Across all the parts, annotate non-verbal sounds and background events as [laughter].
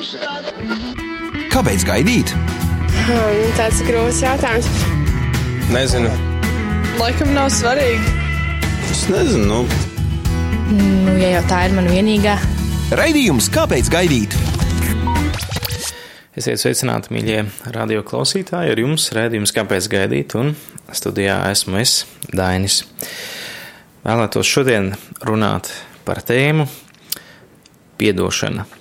Kāpēc gaidīt? Hmm, tāds grūts jautājums. Nezinu. Laikam nav svarīgi. Es nezinu. Nu. Nu, ja jau tā ir mana vienīgā. Raidījums Kāpēc gaidīt? Esiet sveicināti, mīļie radio klausītāji, ar jums redzējums, kāpēc gaidīt, un studijā esmu es, Dainis. Vēlētos šodien runāt par tēmu piedošana.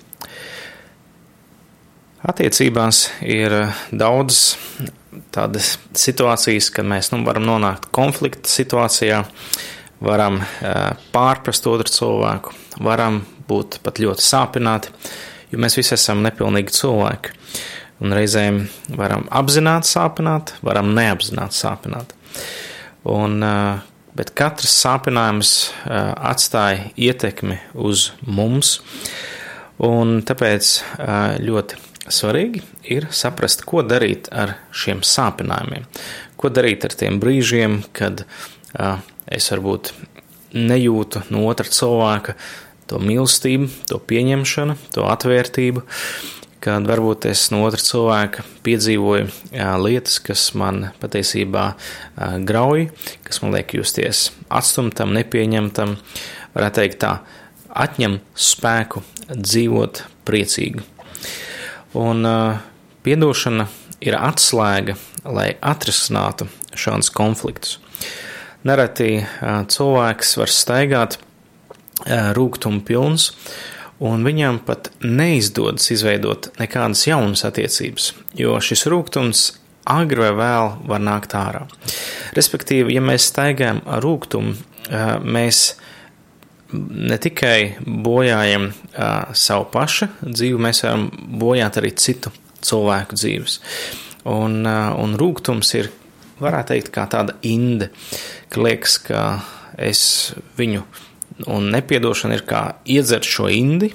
Attiecībās ir daudzas tādas situācijas, kad mēs nu, varam nonākt konflikta situācijā, varam pārprast otru cilvēku, varam būt pat ļoti sāpināti, jo mēs visi esam nepilnīgi cilvēki. Un reizēm varam apzināti sāpināt, varam neapzināti sāpināt. Un, bet katrs sāpinājums atstāja ietekmi uz mums, un tāpēc ļoti svarīgi ir saprast, ko darīt ar šiem sāpinājumiem, ko darīt ar tiem brīžiem, kad es varbūt nejūtu no otra cilvēka to mīlestību, to pieņemšanu, to atvērtību, kad varbūt es no otra cilvēka piedzīvoju jā, lietas, kas man patiesībā jā, grauj, kas man liek justies atstumtam, nepieņemtam, varētu teikt tā, atņem spēku dzīvot priecīgi. Un uh, piedošana ir atslēga, lai atrisinātu šādus konfliktus. Nereti uh, cilvēks var staigāt rūkumu pilns, un viņam pat neizdodas izveidot nekādas jaunas attiecības, jo šis rūkums agri vai vēl var nākt ārā. Respektīvi, ja mēs staigājam ar rūkumu, mēs ne tikai bojājam savu pašu dzīvi, mēs varam bojāt arī citu cilvēku dzīves. Un, un rūkums ir, varētu teikt, kā tāda inde, ka liekas, ka es viņu Un nepiedošana ir kā iedzert šo indi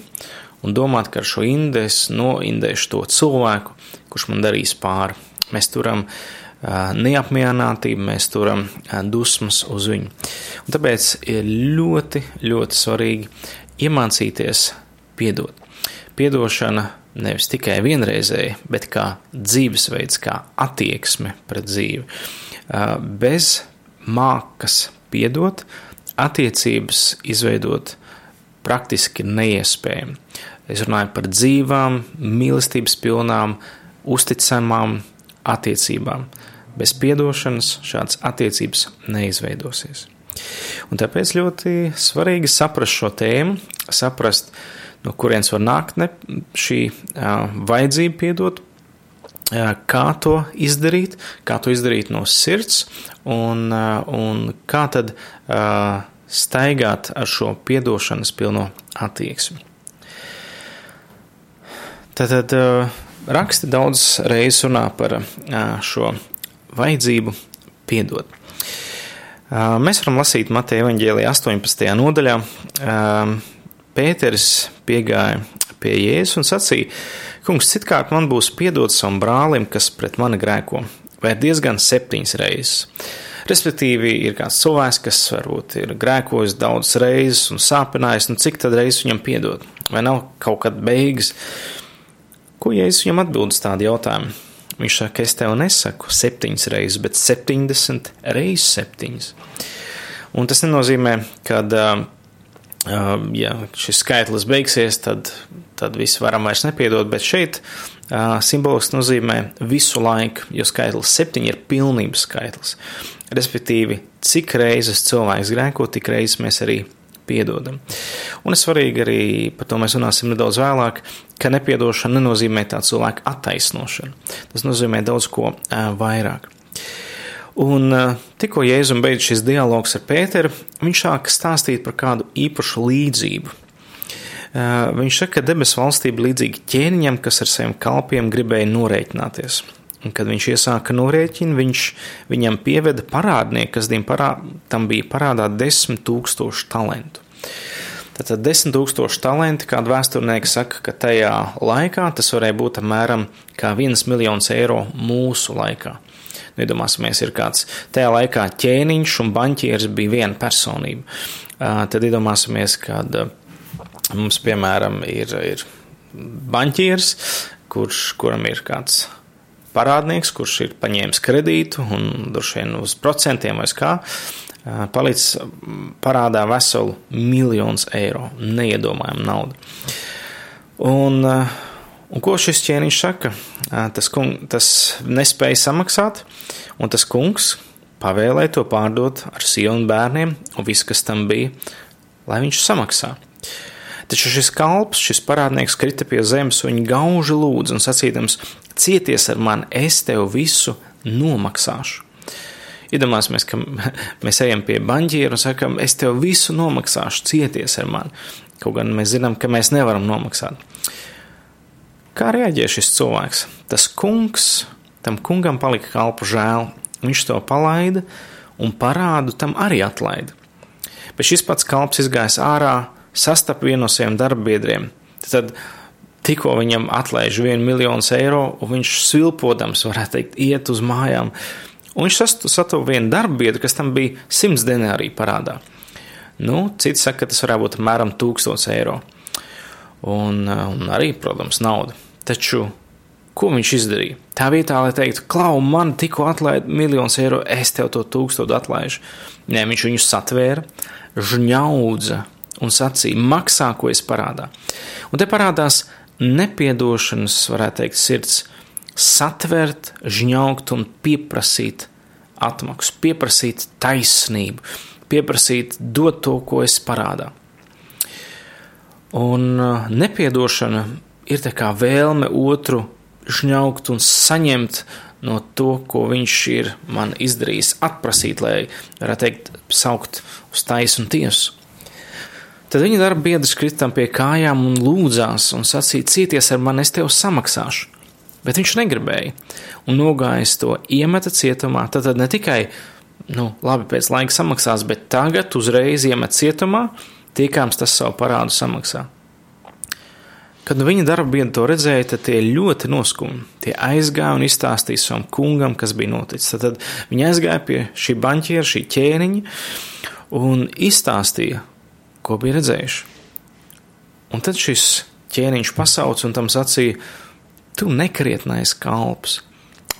un domāt, ka ar šo indi es noindēšu to cilvēku, kurš man darīs pāri. Mēs turam neapmierinātību, mēs turam dusmas uz viņu. Un tāpēc ir ļoti, ļoti svarīgi iemācīties piedot. Piedošana nevis tikai vienreizēji, bet kā dzīvesveids, kā attieksme pret dzīvi. Bez mākas piedot, attiecības izveidot praktiski neiespējami. Es runāju par dzīvām, mīlestības pilnām, uzticamām attiecībām. Bez atdošanas šādas attiecības neizveidosies. Un tāpēc ļoti svarīgi saprast šo tēmu, saprast, no kurienes var nākt ne, šī uh, vajadzība piedot, uh, kā to izdarīt, kā to izdarīt no sirds un, un kā tad staigāt ar šo piedošanas pilno attieksmi. Tātad raksti daudz reizes runā par šo vajadzību piedot. Mēs varam lasīt Mateja evaņģēlijā 18. nodaļā. Pēters piegāja pie Jēzus un sacīja: Kungs, citkārt man būs piedots savam brālim, kas pret mani grēko vai diezgan septiņas reizes. Respektīvi, ir kāds cilvēks, kas varbūt ir grēkojis daudzas reizes un sāpinājis, nu cik tad reizes viņam piedod? Vai nav kaut kad beigas? Ko Jēzus viņam atbild uz tādu jautājumu? Viņš saka, es tev nesaku septiņas reizes, bet septiņdesmit reizes septiņas. Un tas nenozīmē, ka, ja šis skaitlis beigsies, tad, tad viss varam vairs nepiedot, bet šeit simboliski nozīmē visu laiku, jo skaitlis septiņi ir pilnības skaitlis. Respektīvi, cik reizes cilvēks grēko, tik reizes mēs arī piedodam. Un ir svarīgi arī, par to mēs runāsim nedaudz vēlāk, ka nepiedošana nenozīmē tā cilvēka attaisnošanu. Tas nozīmē daudz ko vairāk. Un tikko Jēzus beidz šis dialogs ar Pēteru, viņš sāk stāstīt par kādu īpašu līdzību. Viņš saka, ka debesu valstība līdzīga ķēniņam, kas ar saviem kalpiem gribēja norēķināties. Un, kad viņš iesāka norēķinu, viņš viņam pieveda parādnieku, kas parā, tam bija parādā desmit tūkstošu talantu. Tātad desmit tūkstoši talenti, kāda vēsturnieka saka, ka tajā laikā tas varēja būt apmēram kā viens miljons eiro mūsu laikā. Nu, iedomāsimies, ir kāds tajā laikā ķēniņš un baņķieris bija viena personība. Tad iedomāsimies, kad Mums, piemēram, ir, ir banķieris, kurš, kuram ir kāds parādnieks, kurš ir paņēmis kredītu un droši vien uz procentiem vai kā, palicis parādā veselu miljonus eiro, neiedomājumu naudu. Un, un ko šis ķēniņš saka? Tas, kung, tas nespēja samaksāt, un tas kungs pavēlēja to pārdot ar sienu bērniem un viss, kas tam bija, lai viņš samaksā. Taču šis kalps, šis parādnieks krita pie zemes, un viņa gauži lūdz un sacīdams: Cieties ar mani, es tev visu nomaksāšu. Iedomāsimies, ka mēs ejam pie banķiera un sakam, es tev visu nomaksāšu, cieties ar mani. Kaut gan mēs zinām, ka mēs nevaram nomaksāt. Kā reaģē šis cilvēks? Tas kungs, tam kungam palika kalpu žēl, viņš to palaida un parādu tam arī atlaida. Bet šis pats kalps izgājis ārā, sastapa vienu no saviem darbiedriem. Tad tikko viņam atlaiž vienu miljonu eiro, un viņš svilpodams, varētu teikt, iet uz mājām. Un viņš sastapa vienu darbiedru, kas tam bija simts denārī parādā. Nu, citi saka, ka tas varētu būt apmēram 1000 eiro. Un, un arī, protams, nauda. Taču, ko viņš izdarīja? Tā vietā, lai teiktu, klau, man tikko atlaida miljonus eiro, es tev to tūkstošu atlaižu. Nē, viņš viņu satvēra, žņaudza un sacīja: maksā, ko es parādā. Un te parādās nepiedošanas, varētu teikt, sirds satvert, žņaukt un pieprasīt atmaksu, pieprasīt taisnību, pieprasīt dot to, ko es parādā. Un uh, nepiedošana ir tā kā vēlme otru žņaukt un saņemt no to, ko viņš ir man izdarījis, atprasīt, lai varētu teikt, saukt uz taisnu tiesu. Tad viņa darba biedrs kritam pie kājām un lūdzās un sacīja: Cieties ar mani, es tev samaksāšu. Bet viņš negribēja un nogājis to iemeta cietumā. Tad, tad ne tikai, nu, labi, pēc laika samaksās, bet tagad uzreiz iemet cietumā, tiekāms tas savu parādu samaksā. Kad nu viņa darba biedri to redzēja, tad tie ļoti noskumi. Tie aizgāja un izstāstīja savam kungam, kas bija noticis. Tad, tad viņi aizgāja pie šī banķiera, šī ķēniņa un izstāstīja, ko bija redzējuši. Un tad šis ķēniņš pasauc un tam sacīja: Tu nekrietnais kalps,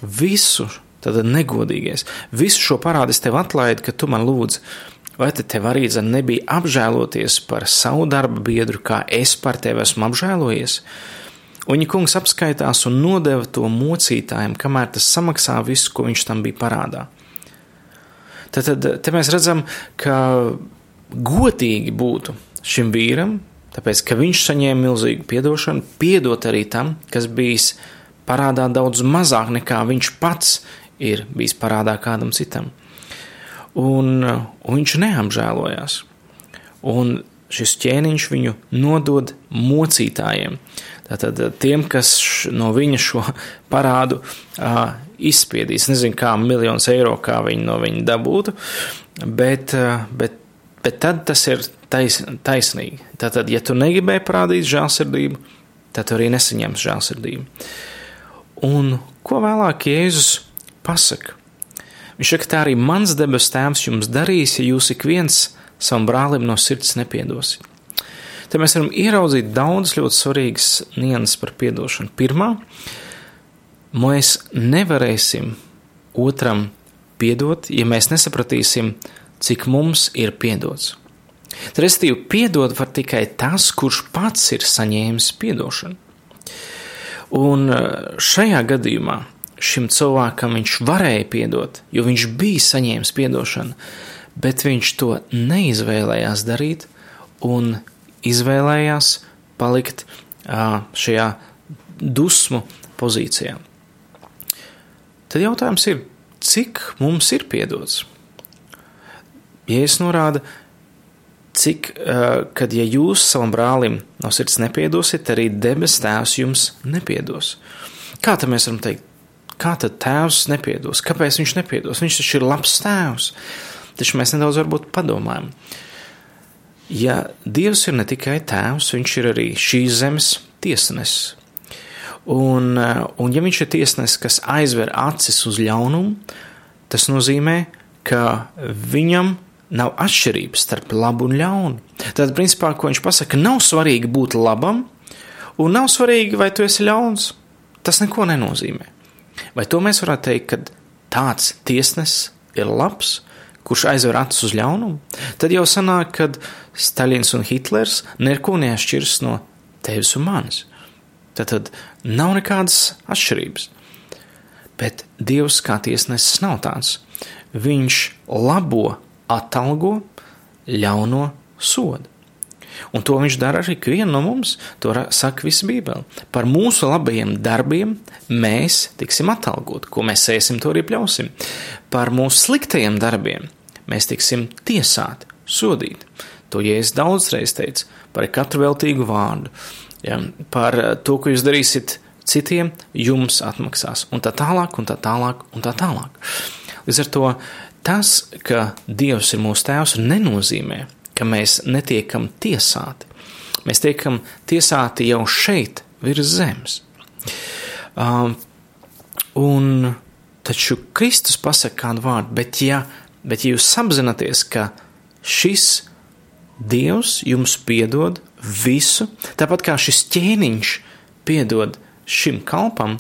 visu, tad negodīgais, visu šo parādu es tev atlaidu, ka tu man lūdzi. Vai te tev arī nebija apžēloties par savu darba biedru, kā es par tevi esmu apžēlojies? Un viņa kungs apskaitās un nodeva to mocītājiem, kamēr tas samaksā visu, ko viņš tam bija parādā. Tad, tad te mēs redzam, ka godīgi būtu šim vīram, tāpēc ka viņš saņēma milzīgu atdošanu, piedot arī tam, kas bijis parādā daudz mazāk nekā viņš pats ir bijis parādā kādam citam. Un, un viņš neapžēlojās. Un šis ķēniņš viņu nodod mocītājiem. Tātad tiem, kas no viņa šo parādu uh, izspiedīs. Nezinu, kā miljonus eiro, kā viņi no viņa dabūtu, bet, uh, bet Bet tad tas ir tais, taisnīgi. Tātad, ja tu negribēji parādīt žēlsirdību, tad arī nesaņemsi žēlsirdību. Un ko vēlāk Jēzus pasaka? Viņš saka, tā arī mans debes tēvs jums darīs, ja jūs ik viens savam brālim no sirds nepiedosit. Te mēs varam ieraudzīt daudz ļoti svarīgas nianses par piedošanu. Pirmā, mēs nevarēsim otram piedot, ja mēs nesapratīsim, cik mums ir piedots. Restīvi, piedot var tikai tas, kurš pats ir saņēmis piedošanu. Un e, šajā gadījumā šim cilvēkam viņš varēja piedot, jo viņš bija saņēmis piedošanu, bet viņš to neizvēlējās darīt un izvēlējās palikt šajā dusmu pozīcijā. Tad jautājums ir, cik mums ir piedots? Jēzus norāda, cik, uh, kad ja jūs savam brālim no sirds nepiedosiet, arī debes tēvs jums nepiedos. Kā tad mēs varam teikt, kā tad tēvs nepiedos? Kāpēc viņš nepiedos? Viņš taču ir labs tēvs. Taču mēs nedaudz varbūt padomājam. Ja Dievs ir ne tikai tēvs, viņš ir arī šīs zemes tiesnesis. Un, un ja viņš ir tiesnesis, kas aizver acis uz ļaunumu, tas nozīmē, ka viņam nav atšķirības starp labu un ļaunu. Tad, principā, ko viņš pasaka, nav svarīgi būt labam, Un nav svarīgi, vai tu esi ļauns. Tas neko nenozīmē. Vai to mēs varētu teikt, ka tāds tiesnesis ir labs, kurš aizver acis uz ļaunumu? Tad jau sanāk, ka Stalins un Hitlers neko neatšķiras no tevis un manis. Tad, tad nav nekādas atšķirības. Bet Dievs kā tiesnesis nav tāds. Viņš labo atalgo ļauno sodu. Un to viņš dara arī ikvienu no mums. To saka visa Bībele. Par mūsu labajiem darbiem mēs tiksim atalgoti. Ko mēs ēsim, to arī pļausim. Par mūsu sliktajiem darbiem mēs tiksim tiesāti, sodīti. To Jēzus daudzreiz teica par katru veltīgu vārdu. Ja, par to, ko jūs darīsiet citiem, jums atmaksās. Un tā tālāk, un tā tālāk, un tā tālāk. Līdz ar to tas, ka Dievs ir mūsu tēvs, nenozīmē, ka mēs netiekam tiesāti. Mēs tiekam tiesāti jau šeit, virs zemes. Um, un taču Kristus pasaka kādu vārdu, bet ja, bet ja jūs apzināties, ka šis Dievs jums piedod visu, tāpat kā šis ķēniņš piedod šim kalpam,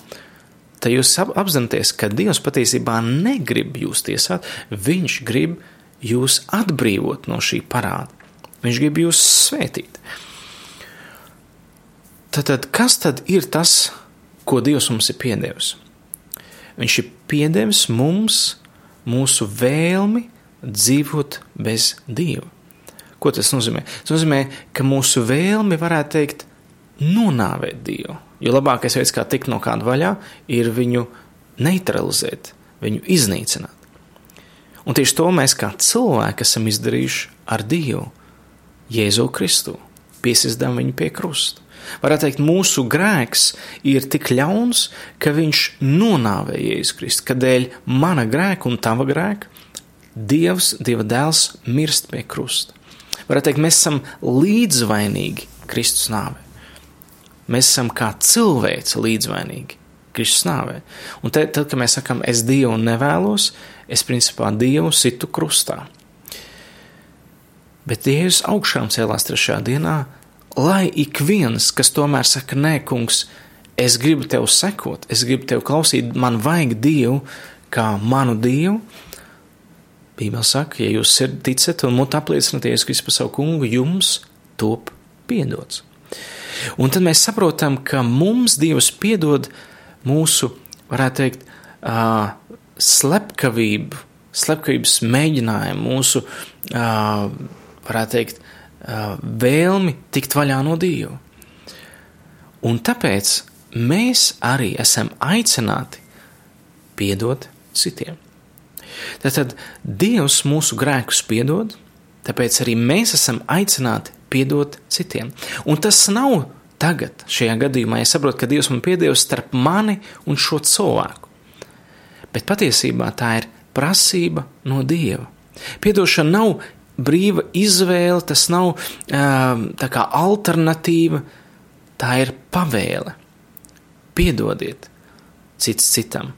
tad jūs apzināties, ka Dievs patiesībā negrib jūs tiesāt, Viņš grib jūs atbrīvot no šī parāda. Viņš grib jūs svētīt. Tad, tad kas tad ir tas, ko Dievs mums ir piedevis? Viņš ir piedevis mums mūsu vēlmi dzīvot bez Dieva. Ko tas nozīmē? Tas nozīmē, ka mūsu vēlmi varētu teikt nonāvēt Dievu. Jo labākais veids, kā tikt no kāda vaļā, ir viņu neutralizēt, viņu iznīcināt. Un tieši to mēs kā cilvēki esam izdarījuši ar Dievu, Jēzu Kristu, piesistām viņu pie krusta. Varētu teikt, mūsu grēks ir tik ļauns, ka viņš nonāvēja Jēzu Kristu, ka dēļ mana grēka un tava grēka Dievs, Dieva dēls, mirst pie krusta. Varētu teikt, mēs esam līdzvainīgi Kristus nāvē. Mēs esam kā cilvēci līdzvainīgi Kristus nāvē. Un te, tad, kad mēs sakām, es Dievu nevēlos, es principā Dievu situ krustā. Bet Dievs augšām cēlās trešajā dienā, lai ik viens, kas tomēr saka, nē, kungs, es gribu tev sekot, es gribu tev klausīt, man vajag Dievu kā manu Dievu. Bībeli saka, ja jūs ticat un mut apliecināt Jēzus Kristu par savu kungu, jums top piedots. Un tad mēs saprotam, ka mums Dievs piedod mūsu, varētu teikt, slepkavību, slepkavības mēģinājumu, mūsu, varētu teikt, vēlmi tikt vaļā no Dieva. Un tāpēc mēs arī esam aicināti piedot citiem. Tātad Dievs mūsu grēkus piedod, tāpēc arī mēs esam aicināti piedot citiem. Un tas nav tagad, šajā gadījumā, ja saprotu, ka Dievs man piedevis starp mani un šo cilvēku. Bet patiesībā tā ir prasība no Dieva. Piedošana nav brīva izvēle, tas nav um, tā kā alternatīva, tā ir pavēle. Piedodiet cits citam.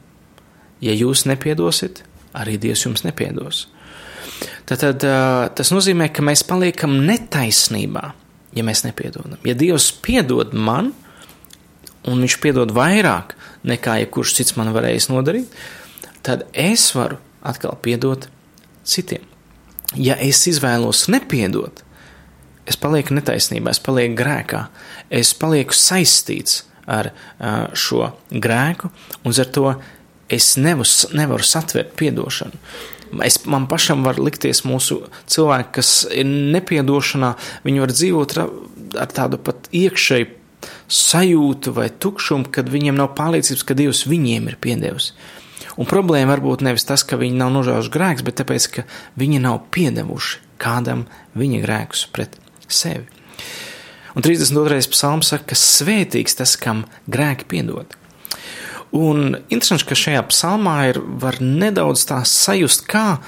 Ja jūs nepiedosiet, arī Dievs jums nepiedos. Tad, tas nozīmē, ka mēs paliekam netaisnībā, ja mēs nepiedodam. Ja Dievs piedod man, un Viņš piedod vairāk nekā jebkurš cits man varējis nodarīt, tad es varu atkal piedot citiem. Ja es izvēlos nepiedot, es palieku netaisnībā, es palieku grēkā, es palieku saistīts ar šo grēku, un ar to es nevaru, nevaru satvert piedošanu. Es, man pašam var likties, mūsu cilvēki, kas ir nepiedošanā, viņi var dzīvot ar, tādu pat iekšēju sajūtu vai tukšumu, kad viņiem nav pārliecības, ka Dievs viņiem ir piedevis. Un problēma varbūt nevis tas, ka viņi nav nožēluši grēkus, bet tāpēc, ka viņi nav piedevuši kādam viņa grēkus pret sevi. Un 32. psalms saka, ka svētīgs tas, kam grēki piedod. Un interesanti, ka šajā psalmā ir nedaudz tā sajust, kā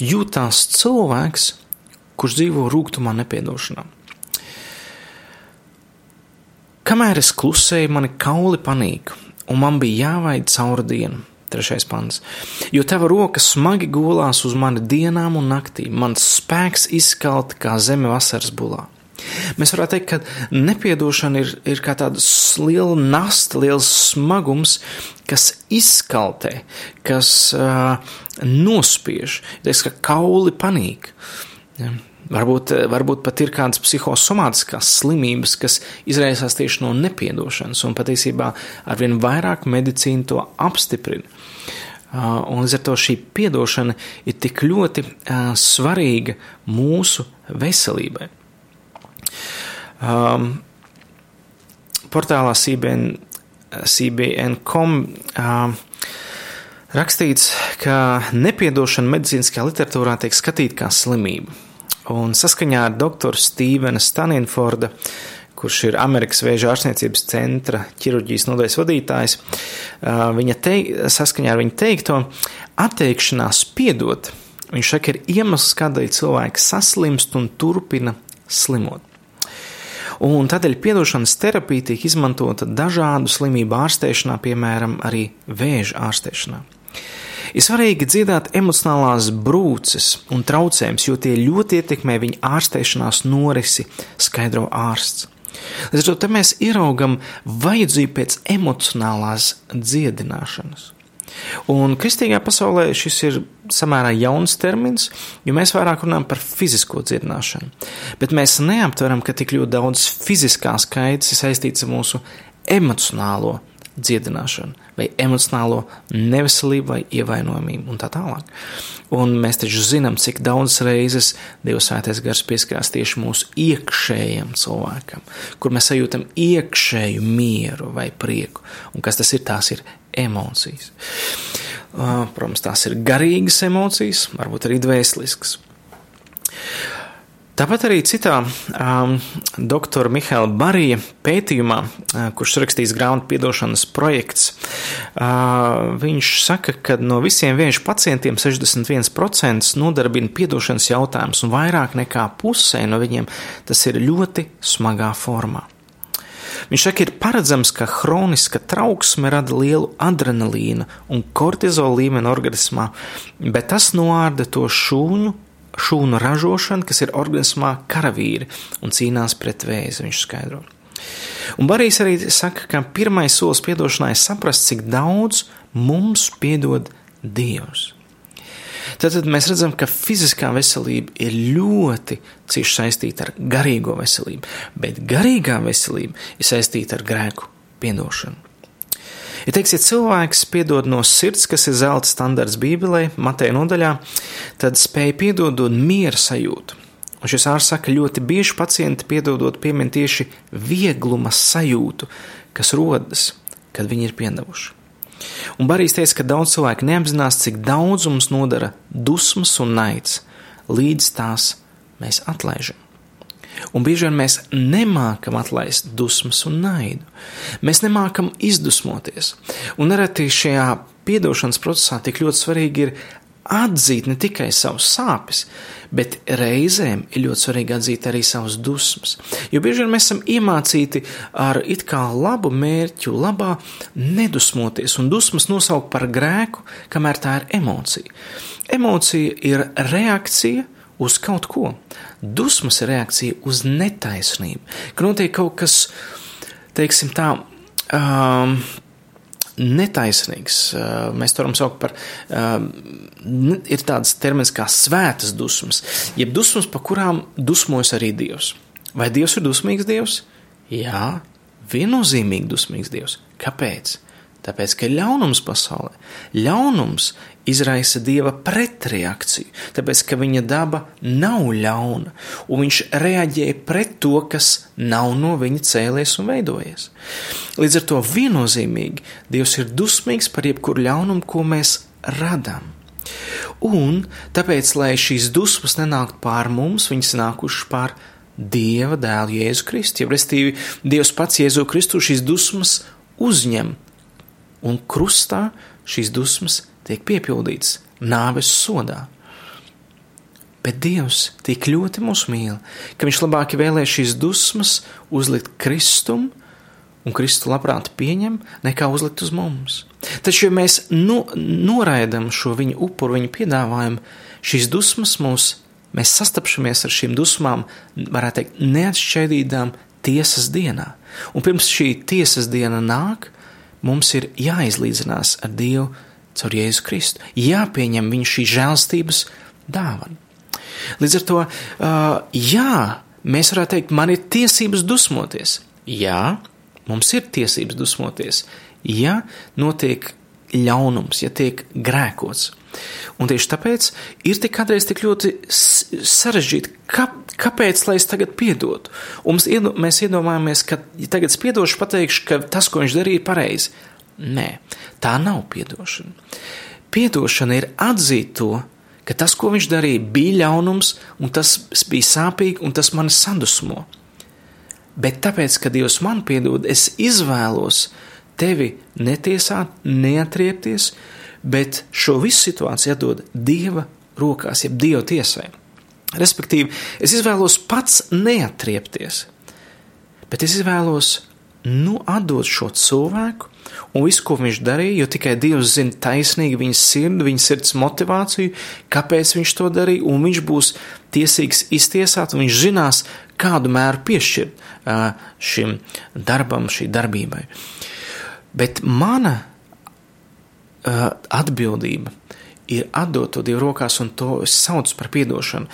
jūtās cilvēks, kurš dzīvo rūkumā, nepiedošanā. Kamēr es klusēju, mani kauli panīka, un man bija jāvaid cauri dienu. Trešais pants. Jo tava roka smagi gulās uz mani dienām un naktīm, mans spēks izkalt kā zeme vasaras bulā. Mēs varētu teikt, ka nepiedošana ir, ir kā tāda liela nasta, liels smagums, kas izskaltē, kas uh, nospiež, teiks, ka kauli panīk. Ja. Varbūt, varbūt pat ir kādas psihosomātiskās slimības, kas izraisās tieši no nepiedošanas, un patiesībā arvien vairāk medicīna to apstiprina. Uh, un līdz ar to šī atdošana ir tik ļoti uh, svarīga mūsu veselībai. Um, portālā CBN, CBN.com um, rakstīts, ka nepiedošana medicīniskajā literatūrā tiek skatīta kā slimība. Un saskaņā ar doktoru Stīvena Staninforda, kurš ir Amerikas Vēža ārstniecības centra ķirurģijas nodaļas vadītājs, uh, viņa teik, saskaņā ar viņa teikto, atteikšanās piedot, viņš saka, ir iemesls, kādēļ cilvēks saslimst un turpina slimot. Un tādēļ piedošanas terapija tiek izmantota dažādu slimību ārstēšanā, piemēram, arī vēža ārstēšanā. Ir svarīgi dziedāt emocionālās brūces un traucējumus, jo tie ļoti ietekmē viņa ārstēšanās norisi, skaidro ārsts. Līdz ar to mēs ieraugam vajadzību pēc emocionālās dziedināšanas. Un kristīgā pasaulē šis ir samērā jauns termins, jo mēs vairāk runājam par fizisko dziedināšanu. Bet mēs neaptveram, ka tik ļoti daudz fiziskās kaitas ir saistīts ar mūsu emocionālo dziedināšanu, vai emocionālo neveselību, vai ievainojamību un tā tālāk. Un mēs taču zinām, cik daudz reizes Dievs svētais gars pieskarās tieši mūsu iekšējam cilvēkam, kur mēs sajūtam iekšēju mieru vai prieku. Un kas tas ir? Tās ir emocijas. Protams, tās ir garīgas emocijas, varbūt arī dvēseliskas. Tāpat arī citā um, doktora Mihaila Barija pētījumā, uh, kurš rakstīs grāmatu piedošanas projekts, uh, viņš saka, ka no visiem vienkārši pacientiem 61% nodarbina piedošanas jautājums, un vairāk nekā pusē no viņiem tas ir ļoti smagā formā. Viņš saka, ir paredzams, ka hroniska trauksme rada lielu adrenalīna un kortizola līmeni organismā, bet tas noārda to šūnu šūnu ražošana, kas ir organismā karavīri un cīnās pret vēzi, viņš skaidro. Un Barijs arī saka, ka pirmais solis piedošanai ir saprast, cik daudz mums piedod Dievs. Tad, mēs redzam, ka fiziskā veselība ir ļoti cieši saistīta ar garīgo veselību, bet garīgā veselība ir saistīta ar grēku piedošanu. Ja teiks, ja cilvēks piedod no sirds, kas ir zelta standarts Bībelē, Mateja nodaļā, tad spēja piedodot miera sajūtu. Un šis ārsts saka, ļoti bieži pacienti piedodot piemin tieši viegluma sajūtu, kas rodas, kad viņi ir piedevuši. Un Barīs teica, ka daudz cilvēku neapzinās, cik daudz mums nodara dusmas un naids, līdz tās mēs atlaižam. Un bieži vien mēs nemākam atlaist dusmas un naidu. Mēs nemākam izdusmoties. Un nereti šajā piedošanas procesā tik ļoti svarīgi ir atzīt ne tikai savus sāpes, bet reizēm ir ļoti svarīgi atzīt arī savus dusmas. Jo bieži vien mēs esam iemācīti ar it kā labu mērķu, labā nedusmoties un dusmas nosaukt par grēku, kamēr tā ir emocija. Emocija ir reakcija uz kaut ko. Dusmas ir reakcija uz netaisnību, ka notiek kaut kas, teiksim tā, um, netaisnīgs. Uh, mēs to varam saukt par, um, ir tāds termins kā svētas dusmas, jeb dusmas, pa kurām dusmojas arī Dievs. Vai Dievs ir dusmīgs Dievs? Jā, viennozīmīgi dusmīgs Dievs. Kāpēc? Tāpēc, ka ļaunums pasaulē, ļaunums izraisa dieva pretreakciju, tāpēc ka viņa daba nav ļauna, un viņš reaģē pret to, kas nav no viņa cēlies un veidojies. Līdz ar to viennozīmīgi Dievs ir dusmīgs par jebkuru ļaunumu, ko mēs radām. Un tāpēc, lai šīs dusmas nenāktu pār mums, viņas nākušas pār Dieva dēlu Jēzu Kristu. Ja, restīvi, Dievs pats Jēzu Kristu šīs dusmas uzņem, un krustā šīs dusmas tiek piepildīts nāves sodā. Bet Dievs tik ļoti mūs mīl, ka Viņš labāk vēlē šīs dusmas uzlikt kristum, un Kristu labprāt pieņem, nekā uzlikt uz mums. Taču, ja mēs nu, noraidam šo viņa upuru, viņa piedāvājumu, šīs dusmas mūs mēs sastapšamies ar šīm dusmām, varētu teikt, neatšķaidītām tiesas dienā. Un pirms šī tiesas diena nāk, mums ir jāizlīdzinās ar Dievu caur Jēzu Kristu, jāpieņem viņa šī žēlstības dāvana. Līdz ar to, jā, mēs varētu teikt, man ir tiesības dusmoties. Jā, mums ir tiesības dusmoties, ja notiek ļaunums, ja tiek grēkots. Un tieši tāpēc ir tik kādreiz tik ļoti sarežģīti, kā, kāpēc lai es tagad piedotu. Un mēs iedomājamies, ka ja tagad es piedošu, pateikšu, ka tas, ko viņš darīja, ir pareizi. Nē, tā nav piedošana. Piedošana ir atzīt to, ka tas, ko viņš darīja, bija ļaunums, un tas bija sāpīgi, un tas mani sadusmo. Bet tāpēc, ka Dievs man piedod, es izvēlos tevi netiesāt, neatriepties, bet šo visu situāciju atdod Dieva rokās, jeb Dieva tiesai. Respektīvi, es izvēlos pats neatriepties, bet es izvēlos nu atdot šo cilvēku un visu, ko viņš darīja, jo tikai Dievs zina taisnīgi viņa sirdi, viņa sirds motivāciju, kāpēc viņš to darīja, un viņš būs tiesīgs iztiesāt, un viņš zinās, kādu mēru piešķirt šim darbam, šī darbībai. Bet mana atbildība ir atdot to Dievu rokās, un to es saucu par piedošanu.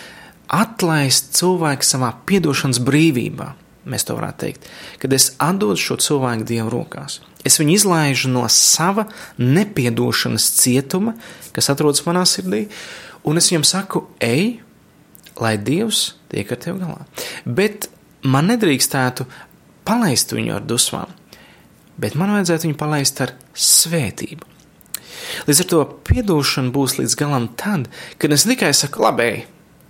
Atlaist cilvēku savā piedošanas brīvībā, mēs to varētu teikt, kad es atdodu šo cilvēku Dievu rokās. Es viņu izlaižu no sava nepiedošanas cietuma, kas atrodas manā sirdī, un es viņam saku, ej, lai Dievs tiek ar tevi galā. Bet man nedrīkstētu palaist viņu ar dusmām, bet man vajadzētu viņu palaist ar svētību. Līdz ar to piedošana būs līdz galam tad, kad es tikai saku, labi,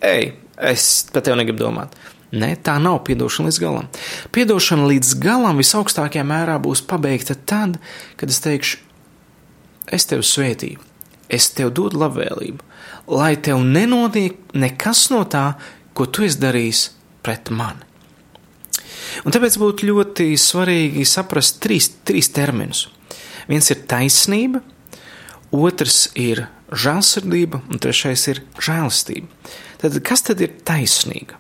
ej, es par tevi negribu domāt. Nē, tā nav piedošana līdz galam. Piedošana līdz galam visaugstākajā mērā būs pabeigta tad, kad es teikšu, es tevi svētīju, es tev dodu labvēlību, lai tev nenotiek nekas no tā, ko tu esi darījis pret mani. Un tāpēc būtu ļoti svarīgi saprast trīs, trīs terminus. Viens ir taisnība, otrs ir žēlsirdība, un trešais ir žēlastība. Tad kas tad ir taisnīga?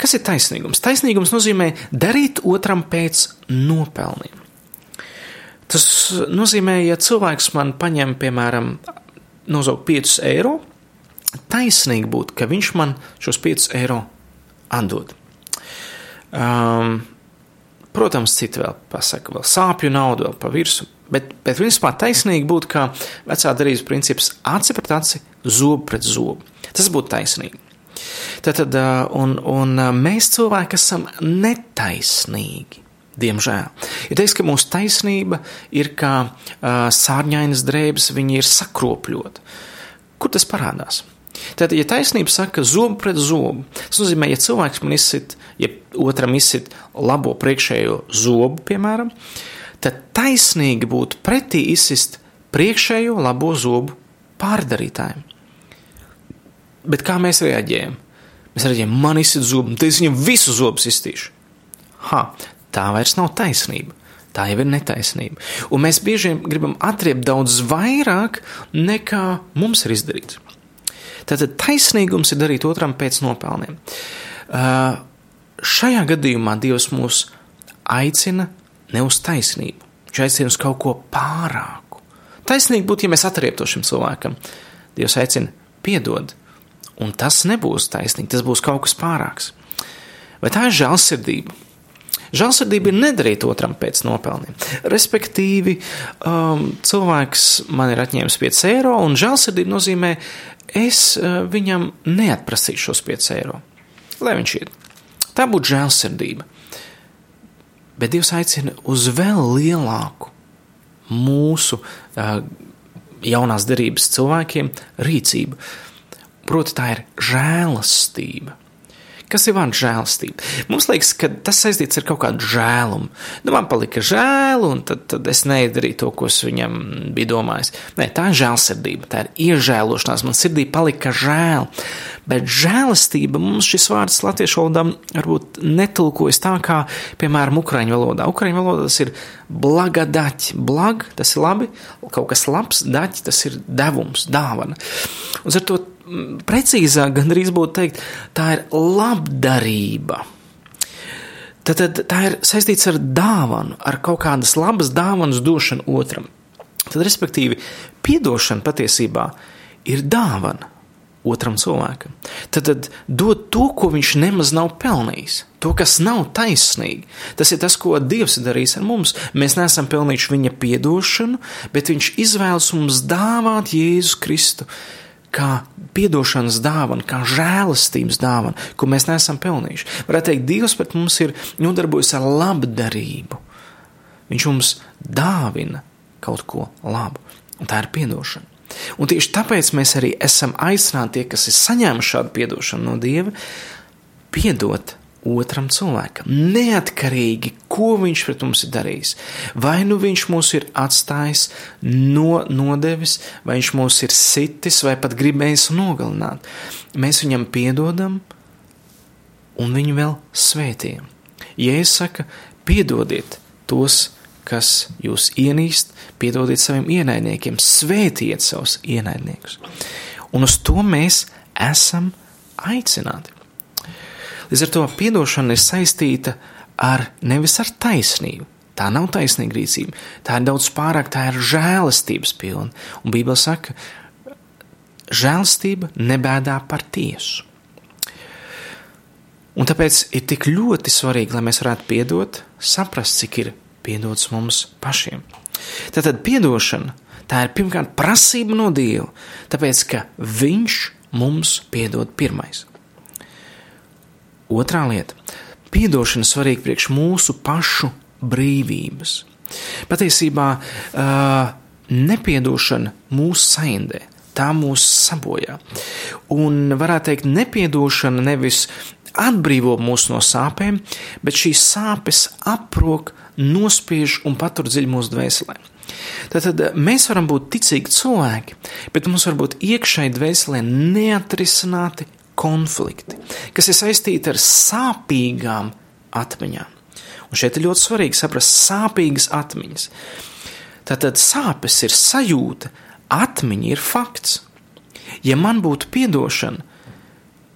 Kas ir taisnīgums? Taisnīgums nozīmē darīt otram pēc nopelniem. Tas nozīmē, ja cilvēks man paņem, piemēram, nozaug 5 eiro, taisnīgi būtu, ka viņš man šos 5 eiro atdod. Um, protams, citi vēl pasaka, vēl sāpju naudu, vēl pa virsmu, bet, bet principā taisnīgi būtu, kā vecā darības princips aci pret aci, zobu pret zobu. Tas būtu taisnīgi. Tātad, un, un mēs cilvēki esam netaisnīgi. Diemžēl. Ir teiks, ka mūsu taisnība ir kā uh, sārņainas drēbes, viņi ir sakropļota. Kur tas parādās? Tātad, ja taisnība saka zobu pret zobu, tas nozīmē, ja cilvēks man izsit, ja otram izsit labo priekšējo zobu, piemēram, tad taisnīgi būtu pretī izsist priekšējo labo zobu pārdarītājiem. Bet kā mēs reaģējam? Mēs reaģējam, man izsit zobu, tad es viņam visu zobus iztīšu. Ha, tā vairs nav taisnība. Tā jau ir netaisnība. Un mēs bieži gribam atriept daudz vairāk nekā mums ir izdarīts. Tātad taisnīgums ir darīt otram pēc nopelniem. Uh, šajā gadījumā Dievs mūs aicina ne uz taisnību, viņš aicina uz kaut ko pārāku. Taisnīgi būtu, ja mēs atrieptu šim cilvēkam. Dievs aicina piedod, un tas nebūs taisnīgi, tas būs kaut kas pārāks. Vai tā ir žēlsirdība? Žēlsirdība ir nedarīt otram pēc nopelniem. Respektīvi, um, cilvēks man ir atņēmis 5 eiro, un žēlsirdība nozīmē, es uh, viņam neatprasīšu šos 5 eiro, lai viņš iet. Tā būtu žēlsirdība. Bet Dievs aicina uz vēl lielāku mūsu uh, jaunās derības cilvēkiem rīcību. Proti, tā ir žēlastība. Kas ir vārds žēlastība? Mums liekas, ka tas saistīts ar kaut kādu žēlumu. Nu, man palika žēl, un tad, tad es neizdarīju to, ko es viņam biju domājis. Nē, tā ir žēlsirdība, tā ir iežēlošanās. Man sirdī palika žēl. Bet žēlastība mums šis vārds latviešu valodā varbūt netulkojas tā kā, piemēram, ukraiņu valodā. Ukraiņu valodā tas ir blaga daķi. Blag, tas ir labi, kaut kas labs, daķi, tas ir devums, dāvana. Un ar to precīzāk gandrīz būtu teikt, tā ir labdarība. Tad, tad tā ir saistīts ar dāvanu, ar kaut kādas labas dāvanas došanu otram. Tad, respektīvi, piedošana patiesībā ir dāvana otram cilvēkam. Tad, tad dod to, ko viņš nemaz nav pelnījis, to, kas nav taisnīgi. Tas ir tas, ko Dievs ir darījis ar mums. Mēs neesam pelnījuši viņa piedošanu, bet viņš izvēlas mums dāvāt Jēzu Kristu kā piedošanas dāvana, kā žēlastības dāvana, ko mēs neesam pelnījuši. Varētu teikt, Dievs pret mums ir nodarbojies ar labdarību. Viņš mums dāvina kaut ko labu, un tā ir piedošana. Un tieši tāpēc mēs arī esam aicināti, tie, kas ir saņēmuši šādu piedošanu no Dieva, piedot otram cilvēkam, neatkarīgi, ko viņš pret mums ir darījis. Vai nu viņš mūs ir atstājis, no, nodevis, vai viņš mūs ir sitis, vai pat gribējis nogalināt. Mēs viņam piedodam un viņu vēl svētījam. Jēzus saka, piedodiet tos, kas jūs ienīst, piedodiet saviem ienaidniekiem, svētiet savus ienaidniekus. Un uz to mēs esam aicināti. Līdz ar to piedošana ir saistīta ar nevis ar taisnību. Tā nav taisnīga rīcība, tā ir daudz pārāk, tā ir žēlastības pilna. Un Bībele saka, žēlastība nebēdā par tiesu. Un tāpēc ir tik ļoti svarīgi, lai mēs varētu piedot, saprast, cik ir piedots mums pašiem. Tātad piedošana tā ir pirmkārt prasība no Dieva, tāpēc ka Viņš mums piedod pirmais. Otrā lieta - piedošana svarīga priekš mūsu pašu brīvības. Patiesībā nepiedošana mūs saindē, tā mūs sabojā. Un varētu teikt, nepiedošana nevis atbrīvo mūs no sāpēm, bet šīs sāpes aprok, nospiež un patur dziļi mūsu dvēselē. Tātad mēs varam būt ticīgi cilvēki, bet mums var būt iekšēji dvēselē neatrisināti konflikti, kas ir saistīti ar sāpīgām atmiņām. Un šeit ir ļoti svarīgi saprast sāpīgas atmiņas. Tātad sāpes ir sajūta, atmiņa ir fakts. Ja man būtu piedošana,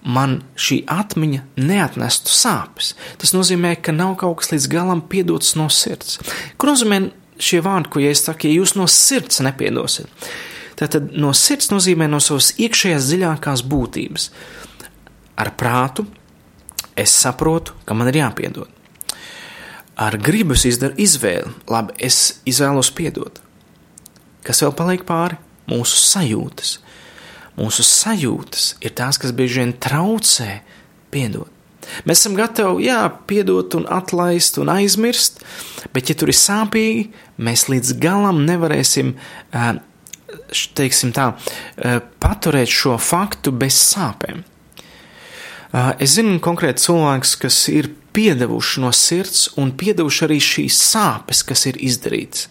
man šī atmiņa neatnestu sāpes. Tas nozīmē, ka nav kaut kas līdz galam piedots no sirds. Ko nozīmē šie vārdi, ko ja es saku, ja jūs no sirds nepiedosiet? Tātad no sirds nozīmē no savas iekšējās dziļākās būtības ar prātu es saprotu, ka man ir jāpiedod. Ar gribu es izdaru izvēli, labi, es izvēlos piedot. Kas vēl paliek pāri? Mūsu sajūtas. Mūsu sajūtas ir tās, kas bieži vien traucē piedot. Mēs esam gatavi, jā, piedot un atlaist un aizmirst, bet, ja tur ir sāpīgi, mēs līdz galam nevarēsim, teiksim tā, paturēt šo faktu bez sāpēm. Es zinu konkrēti cilvēks, kas ir piedevuši no sirds un piedevuši arī šīs sāpes, kas ir izdarītas.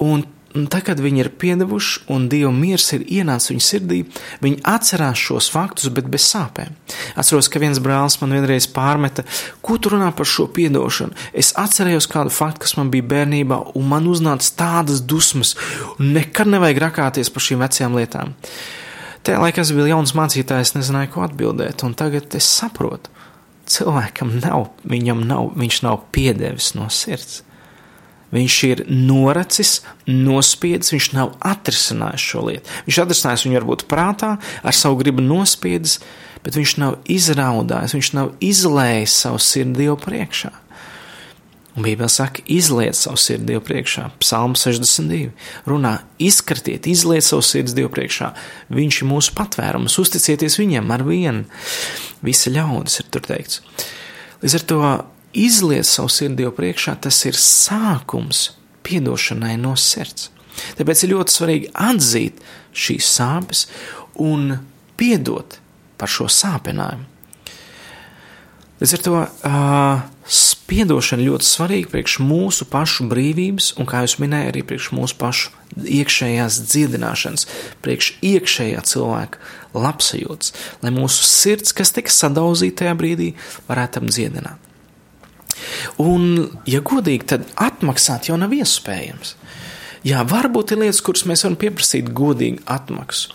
Un tad, kad viņi ir piedevuši un Dieva miers ir ienācis viņu sirdī, viņi atcerās šos faktus, bet bez sāpēm. Atceros, ka viens brālis man vienreiz pārmeta, ko tu runā par šo piedošanu. Es atcerējos kādu faktu, kas man bija bērnībā, un man uznāca tādas dusmas, un nekad nevajag rakāties par šīm vecajām lietām. Tajā laikā es biju jauns mācītājs, nezināju, ko atbildēt, un tagad es saprotu, cilvēkam nav, viņam nav, viņš nav piedevis no sirds. Viņš ir noracis, nospiedis, viņš nav atrisinājis šo lietu. Viņš atrisinājis viņu varbūt prātā, ar savu gribu nospiedis, bet viņš nav izraudājis, viņš nav izlējis savu sirdi jau priekšā. Un Bībele saka, izliet savu sirdi Dievu priekšā. Psalms 62. runā, izkritiet, izliet savu sirdi Dievu priekšā. Viņš ir mūsu patvērums, uzticieties viņam ar vienu. Visi ļaudis ir tur teikts. Līdz ar to izliet savu sirdi Dievu priekšā, tas ir sākums piedošanai no sirds. Tāpēc ir ļoti svarīgi atzīt šīs sāpes un piedot par šo sāpinājumu. Līdz ar to uh, Piedošana ļoti svarīga priekš mūsu pašu brīvības, un, kā jau minēju, arī priekš mūsu pašu iekšējās dziedināšanas, priekš iekšējā cilvēka labsajūtas, lai mūsu sirds, kas tika sadauzīta tajā brīdī, varētu apdziedināt. Un, ja godīgi, tad atmaksāt jau nav iespējams. Jā, varbūt ir lietas, kuras mēs varam pieprasīt godīgu atmaksu.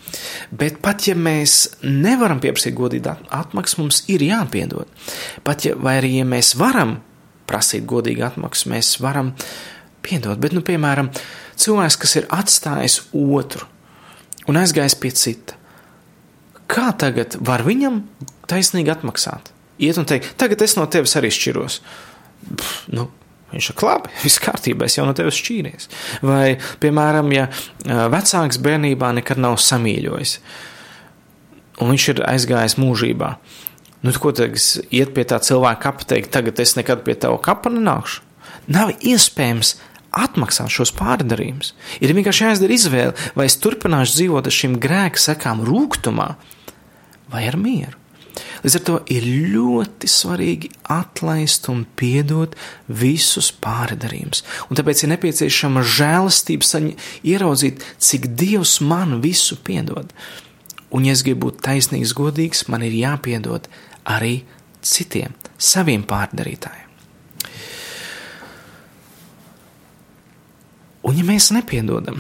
Bet pat ja mēs nevaram pieprasīt godīgu atmaksu, mums ir jāpiedod. Pat ja, arī ja mēs varam prasīt godīgu atmaksu, mēs varam piedot. Bet, nu, piemēram, cilvēks, kas ir atstājis otru un aizgājis pie cita, kā tagad var viņam taisnīgi atmaksāt? Iet un teikt, tagad es no tevis arī šķiros. Pff, nu, Viņš ir labi, [laughs] viss kārtībā, es jau no tevis šķīries. Vai, piemēram, ja vecāks bērnībā nekad nav samīļojis, un viņš ir aizgājis mūžībā, nu, ko tad iet pie tā cilvēka kapa, teikt, tagad es nekad pie tava kapa nenākšu? Nav iespējams atmaksāt šos pārdarījumus. Ir vienkārši jāizdara izvēle, vai es turpināšu dzīvot ar šīm grēka sekām rūkumā, vai ar mieru. Līdz ar to ir ļoti svarīgi atlaist un piedot visus pārdarījumus. Un tāpēc ir nepieciešama žēlastība, ieraudzīt, cik Dievs man visu piedod. Un, ja es gribu būt taisnīgs, godīgs, man ir jāpiedod arī citiem, saviem pārdarītājiem. Un, ja mēs nepiedodam,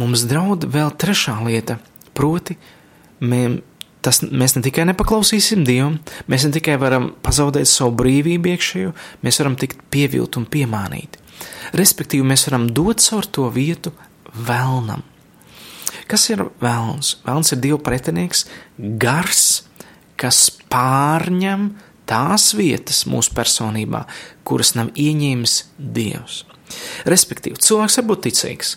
mums draud vēl trešā lieta, proti, mē, tas, mēs ne tikai nepaklausīsim Dievam, mēs ne tikai varam pazaudēt savu brīvību iekšējo, mēs varam tikt pievilt un piemānīti. Respektīvi, mēs varam dot caur to vietu vēlnam. Kas ir vēlns? Vēlns ir Dieva pretinieks, gars, kas pārņem tās vietas mūsu personībā, kuras nav ieņēmis Dievs. Respektīvi, cilvēks var būt ticīgs.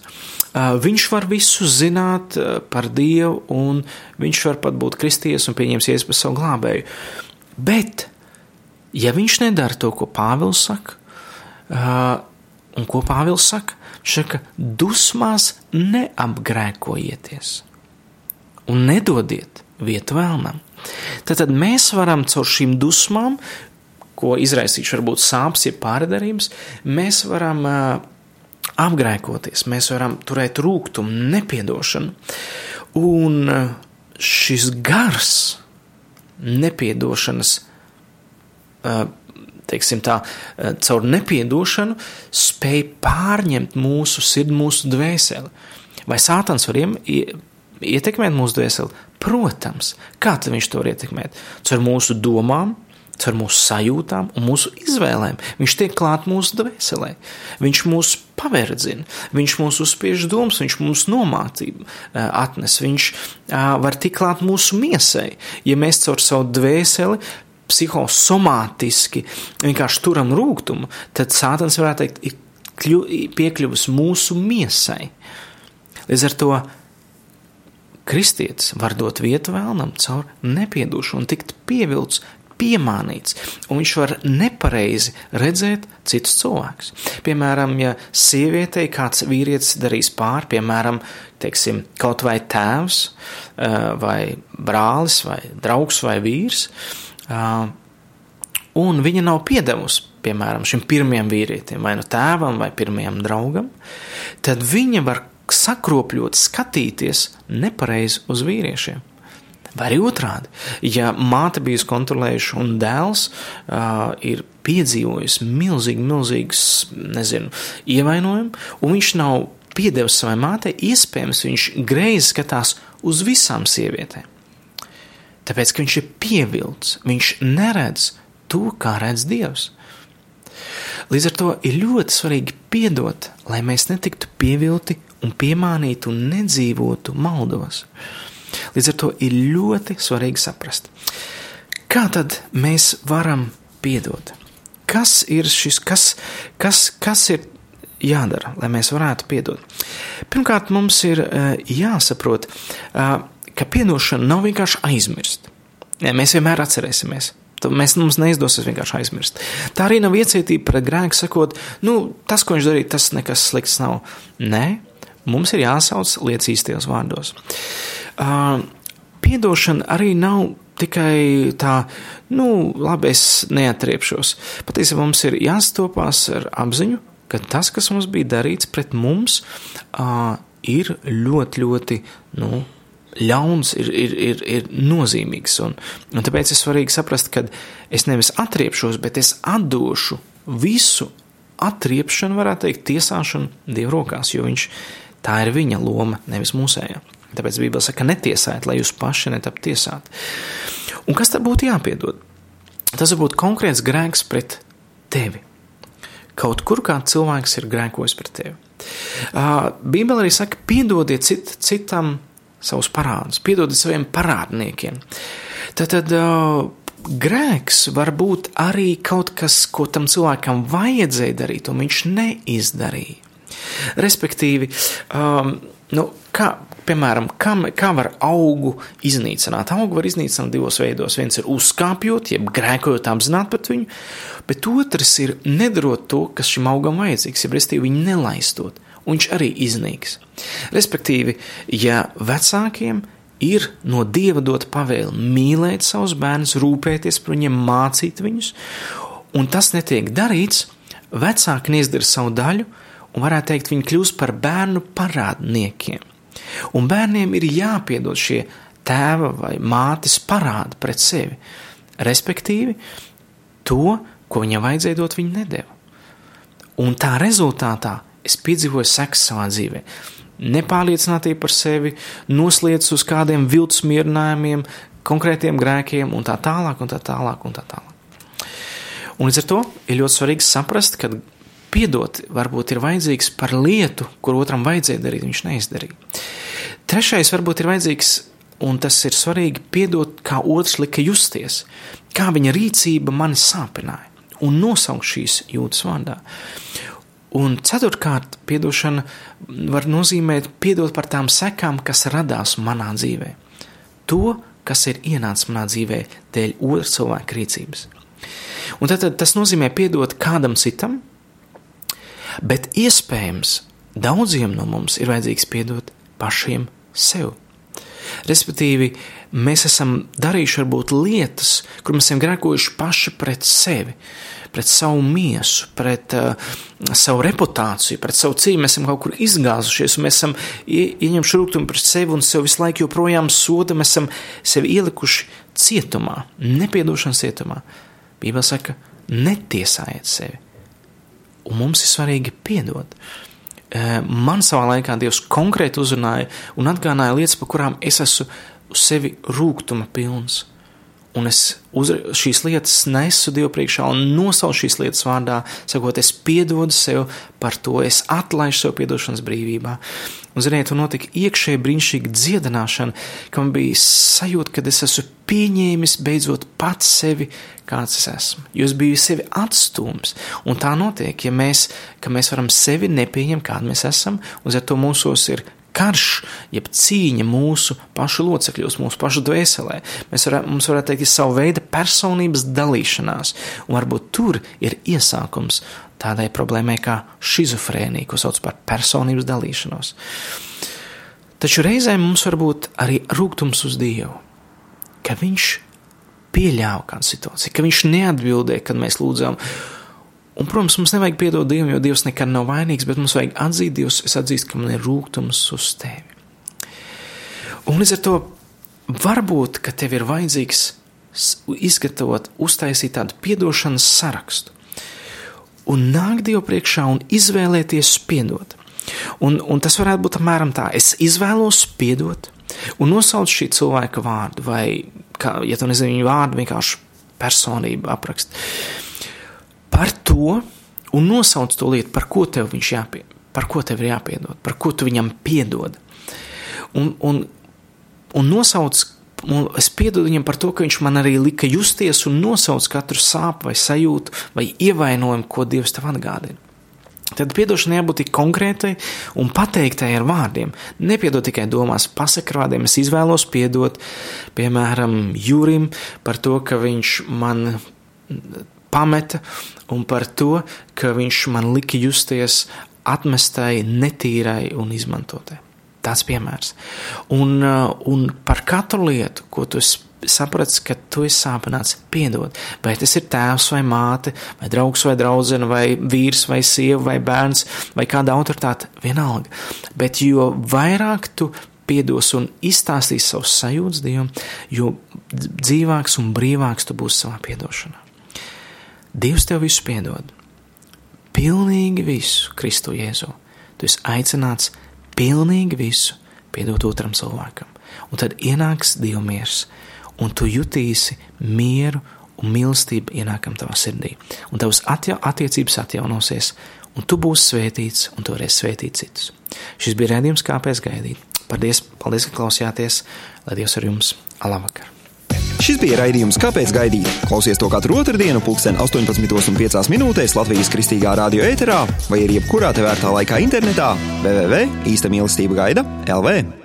Viņš var visu zināt par Dievu, un viņš var pat būt kristies un pieņems iespēju par savu glābēju. Bet, ja viņš nedara to, ko Pāvils saka, un ko Pāvils saka, saka, dusmās neapgrēkojieties un nedodiet vietu vēlnam. Tad mēs varam caur šīm dusmām, ko izraisīšu varbūt sāpes, ja pārdarījums, mēs varam apgrēkoties, mēs varam turēt rūkumu, nepiedošanu. Un šis gars, nepiedošanas, teiksim tā, caur nepiedošanu, spēj pārņemt mūsu sirdi, mūsu dvēseli. Vai sātans var ietekmēt mūsu dvēseli? Protams, kā viņš to var ietekmēt? Caur mūsu domām, caur mūsu sajūtām un mūsu izvēlēm. Viņš tiek klāt mūsu dvēselē. Viņš mūs paverdzina, viņš mūs uzspiež domas, viņš mums nomācību atnes, viņš var tikt klāt mūsu miesai. Ja mēs caur savu dvēseli psihosomātiski vienkārši turam rūkumu, tad sātans varētu teikt, ir piekļuvis mūsu miesai. Līdz ar to Kristietis var dot vietu vēlnam caur nepiedošanu un tikt pievilcis, piemānīts, un viņš var nepareizi redzēt citus cilvēkus. Piemēram, ja sievietei kāds vīrietis darīs pāri, piemēram, teiksim, kaut vai tēvs, vai brālis, vai draugs, vai vīrs, un viņa nav piedevusi, piemēram, šim pirmajam vīrietim, vai nu tēvam, vai pirmajam draugam, tad viņa var sakropļot, skatīties nepareizi uz vīriešiem. Vai arī otrādi, ja māte bijusi kontrolējuša un dēls uh, ir piedzīvojis milzīgi, milzīgs, nezinu, ievainojumu, un viņš nav piedevis savai mātei, iespējams, viņš greizi skatās uz visām sievietēm. Tāpēc, ka viņš ir pievilcis, viņš neredz to, kā redz Dievs. Līdz ar to ir ļoti svarīgi piedot, lai mēs netiktu pievilti un piemānītu un nedzīvotu maldos. Līdz ar to ir ļoti svarīgi saprast, kā tad mēs varam piedot. Kas ir šis, kas, kas, kas ir jādara, lai mēs varētu piedot? Pirmkārt, mums ir uh, jāsaprot, uh, ka piedošana nav vienkārši aizmirst. Mēs vienmēr atcerēsimies. Mēs, mums neizdosies vienkārši aizmirst. Tā arī nav iecietība pret grēku, sakot, nu, tas, ko viņš darīja, tas nekas slikts nav. Nē, mums ir jāsauc lietas īstajos vārdos. Piedošana arī nav tikai tā, nu, labi, es neatriepšos. Patiesībā mums ir jāstopās ar apziņu, ka tas, kas mums bija darīts pret mums, ir ļoti, ļoti, nu, ļauns, ir, ir, ir, ir nozīmīgs. Un, un tāpēc ir svarīgi saprast, ka es nevis atriepšos, bet es atdošu visu atriepšanu, varētu teikt, tiesāšanu Dieva rokās, jo viņš Tā ir viņa loma, nevis mūsējā. Tāpēc Bībele saka, netiesājiet, lai jūs paši netap tiesāti. Un kas tad būtu jāpiedod? Tas var būt konkrēts grēks pret tevi. Kaut kur kā cilvēks ir grēkojis pret tevi. Bībele arī saka, piedodiet cit, citam savus parādus, piedodiet saviem parādniekiem. Tad, tad grēks var būt arī kaut kas, ko tam cilvēkam vajadzēja darīt, un viņš neizdarīja. Respektīvi, um, nu, kā, piemēram, kā, kā var augu iznīcināt? Augu var iznīcināt divos veidos. Viens ir uzkāpjot, jeb grēkojot apzināti pret viņu, bet otrs ir nedarot to, kas šim augam vajadzīgs, jeb restīvi viņu nelaistot, un viņš arī iznīks. Respektīvi, ja vecākiem ir no dieva dota pavēle mīlēt savus bērnus, rūpēties par viņiem, mācīt viņus, un tas netiek darīts, vecāki neizdara savu daļu, un varētu teikt, viņi kļūst par bērnu parādniekiem. Un bērniem ir jāpiedod šie tēva vai mātes parādi pret sevi, respektīvi to, ko viņam vajadzēja dot, viņi nedēva. Un tā rezultātā es piedzīvoju seks savā dzīvē. Nepārliecinātība par sevi, noslēdz uz kādiem viltus mierinājumiem, konkrētiem grēkiem un tā tālāk, un tā tālāk, un tā tālāk. Un līdz ar to ir ļoti svarīgi saprast, ka piedot varbūt ir vajadzīgs par lietu, kur otram vajadzēja darīt, viņš neizdarīja. Trešais varbūt ir vajadzīgs, un tas ir svarīgi, piedot, kā otrs lika justies, kā viņa rīcība mani sāpināja, un nosaukt šīs jūtas vārdā. Un ceturtkārt, piedošana var nozīmēt piedot par tām sekām, kas radās manā dzīvē. To, kas ir ienācis manā dzīvē dēļ otra cilvēka rīcības. Un tad, tad tas nozīmē piedot kādam citam, bet iespējams daudziem no mums ir vajadzīgs piedot pašiem sev. Respektīvi, mēs esam darījuši varbūt lietas, kur mēs esam grēkojuši paši pret sevi, pret savu miesu, pret uh, savu reputāciju, pret savu cīņu. Mēs esam kaut kur izgāzušies, un mēs esam ieņemši rūkumu pret sevi un sev visu laiku joprojām sodam, mēs esam sevi ielikuši cietumā, nepiedošanas cietumā. Bībele saka, netiesājiet sevi un mums ir svarīgi piedot. Eh, man savā laikā Dievs konkrēti uzrunāja un atgādināja lietas, par kurām es esmu uz sevi rūkuma pilns un es uz, šīs lietas nesu Dievu priekšā un nosaucu šīs lietas vārdā, sakot, es piedodu sev par to, es atlaižu sev piedošanas brīvībā. Un, ziniet, tur notika iekšēji brīnišķīga dziedināšana, ka man bija sajūta, ka es esmu pieņēmis beidzot pats sevi, kāds es esmu. Jo es biju sevi atstūmis. Un tā notiek, ja mēs, mēs varam sevi nepieņemt, kāda mēs esam, un ar to mūsos ir karš, jeb cīņa mūsu pašu locekļos, mūsu pašu dvēselē. Mēs varam, mums varētu teikt, ir sava veida personības dalīšanās, un varbūt tur ir iesākums tādai problēmai kā šizofrēnija, ko sauc par personības dalīšanos. Taču reizēm mums var būt arī rūkums uz Dievu, ka Viņš pieļāva kādu situāciju, ka Viņš neatbildēja, kad mēs lūdzām, Un, protams, mums nevajag piedot Dievam, jo Dievs nekad nav vainīgs, bet mums vajag atzīt Dievs, es atzīstu, ka man ir rūkums uz tevi. Un līdz ar to varbūt, ka tev ir vajadzīgs izgatavot, uztaisīt tādu piedošanas sarakstu un nākt Dievu priekšā un izvēlēties piedot. Un, un tas varētu būt apmēram tā, es izvēlos piedot un nosaukt šī cilvēka vārdu, vai, kā, ja tu nezini viņu vārdu, vienkārši personību aprakst par to un nosauc to lietu, par ko tev jāpie, par ko tev ir jāpiedod, par ko tu viņam piedod. Un, un, un nosauc, un es piedodu viņam par to, ka viņš man arī lika justies un nosauc katru sāpju vai sajūtu vai ievainojumu, ko Dievs tev atgādina. Tad piedošana jābūt tik konkrētai un pateiktai ar vārdiem. Nepiedod tikai domās, pasakot ar vārdiem. Es izvēlos piedot, piemēram, Jurim par to, ka viņš man pameta un par to, ka viņš man lika justies atmestai, netīrai un izmantotai. Tāds piemērs. Un, uh, un par katru lietu, ko tu saprati, ka tu esi sāpināts, piedod. Vai tas ir tēvs vai māte, vai draugs vai draudzene, vai vīrs vai sieva vai bērns, vai kāda autoritāte, vienalga. Bet jo vairāk tu piedos un izstāstīs savus sajūtas Dievam, jo dzīvāks un brīvāks tu būsi savā piedošanā. Dievs tev visu piedod. Pilnīgi visu Kristu Jēzu. Tu esi aicināts pilnīgi visu piedot otram cilvēkam. Un tad ienāks Dieva miers, un tu jutīsi mieru un mīlestību ienākam tavā sirdī. Un tavas atja attiecības atjaunosies, un tu būsi svētīts, un tu varēsi svētīt citus. Šis bija redzējums, kāpēc gaidīt. Paldies, paldies, ka klausījāties, lai Dievs ar jums alabakar! Šis bija raidījums Kāpēc gaidīt? Klausies to katru otrdienu, pulksten 18,5 minūtēs Latvijas kristīgā radio ēterā vai arī jebkurā tevērtā laikā internetā www.īsta mīlestība gaida LV.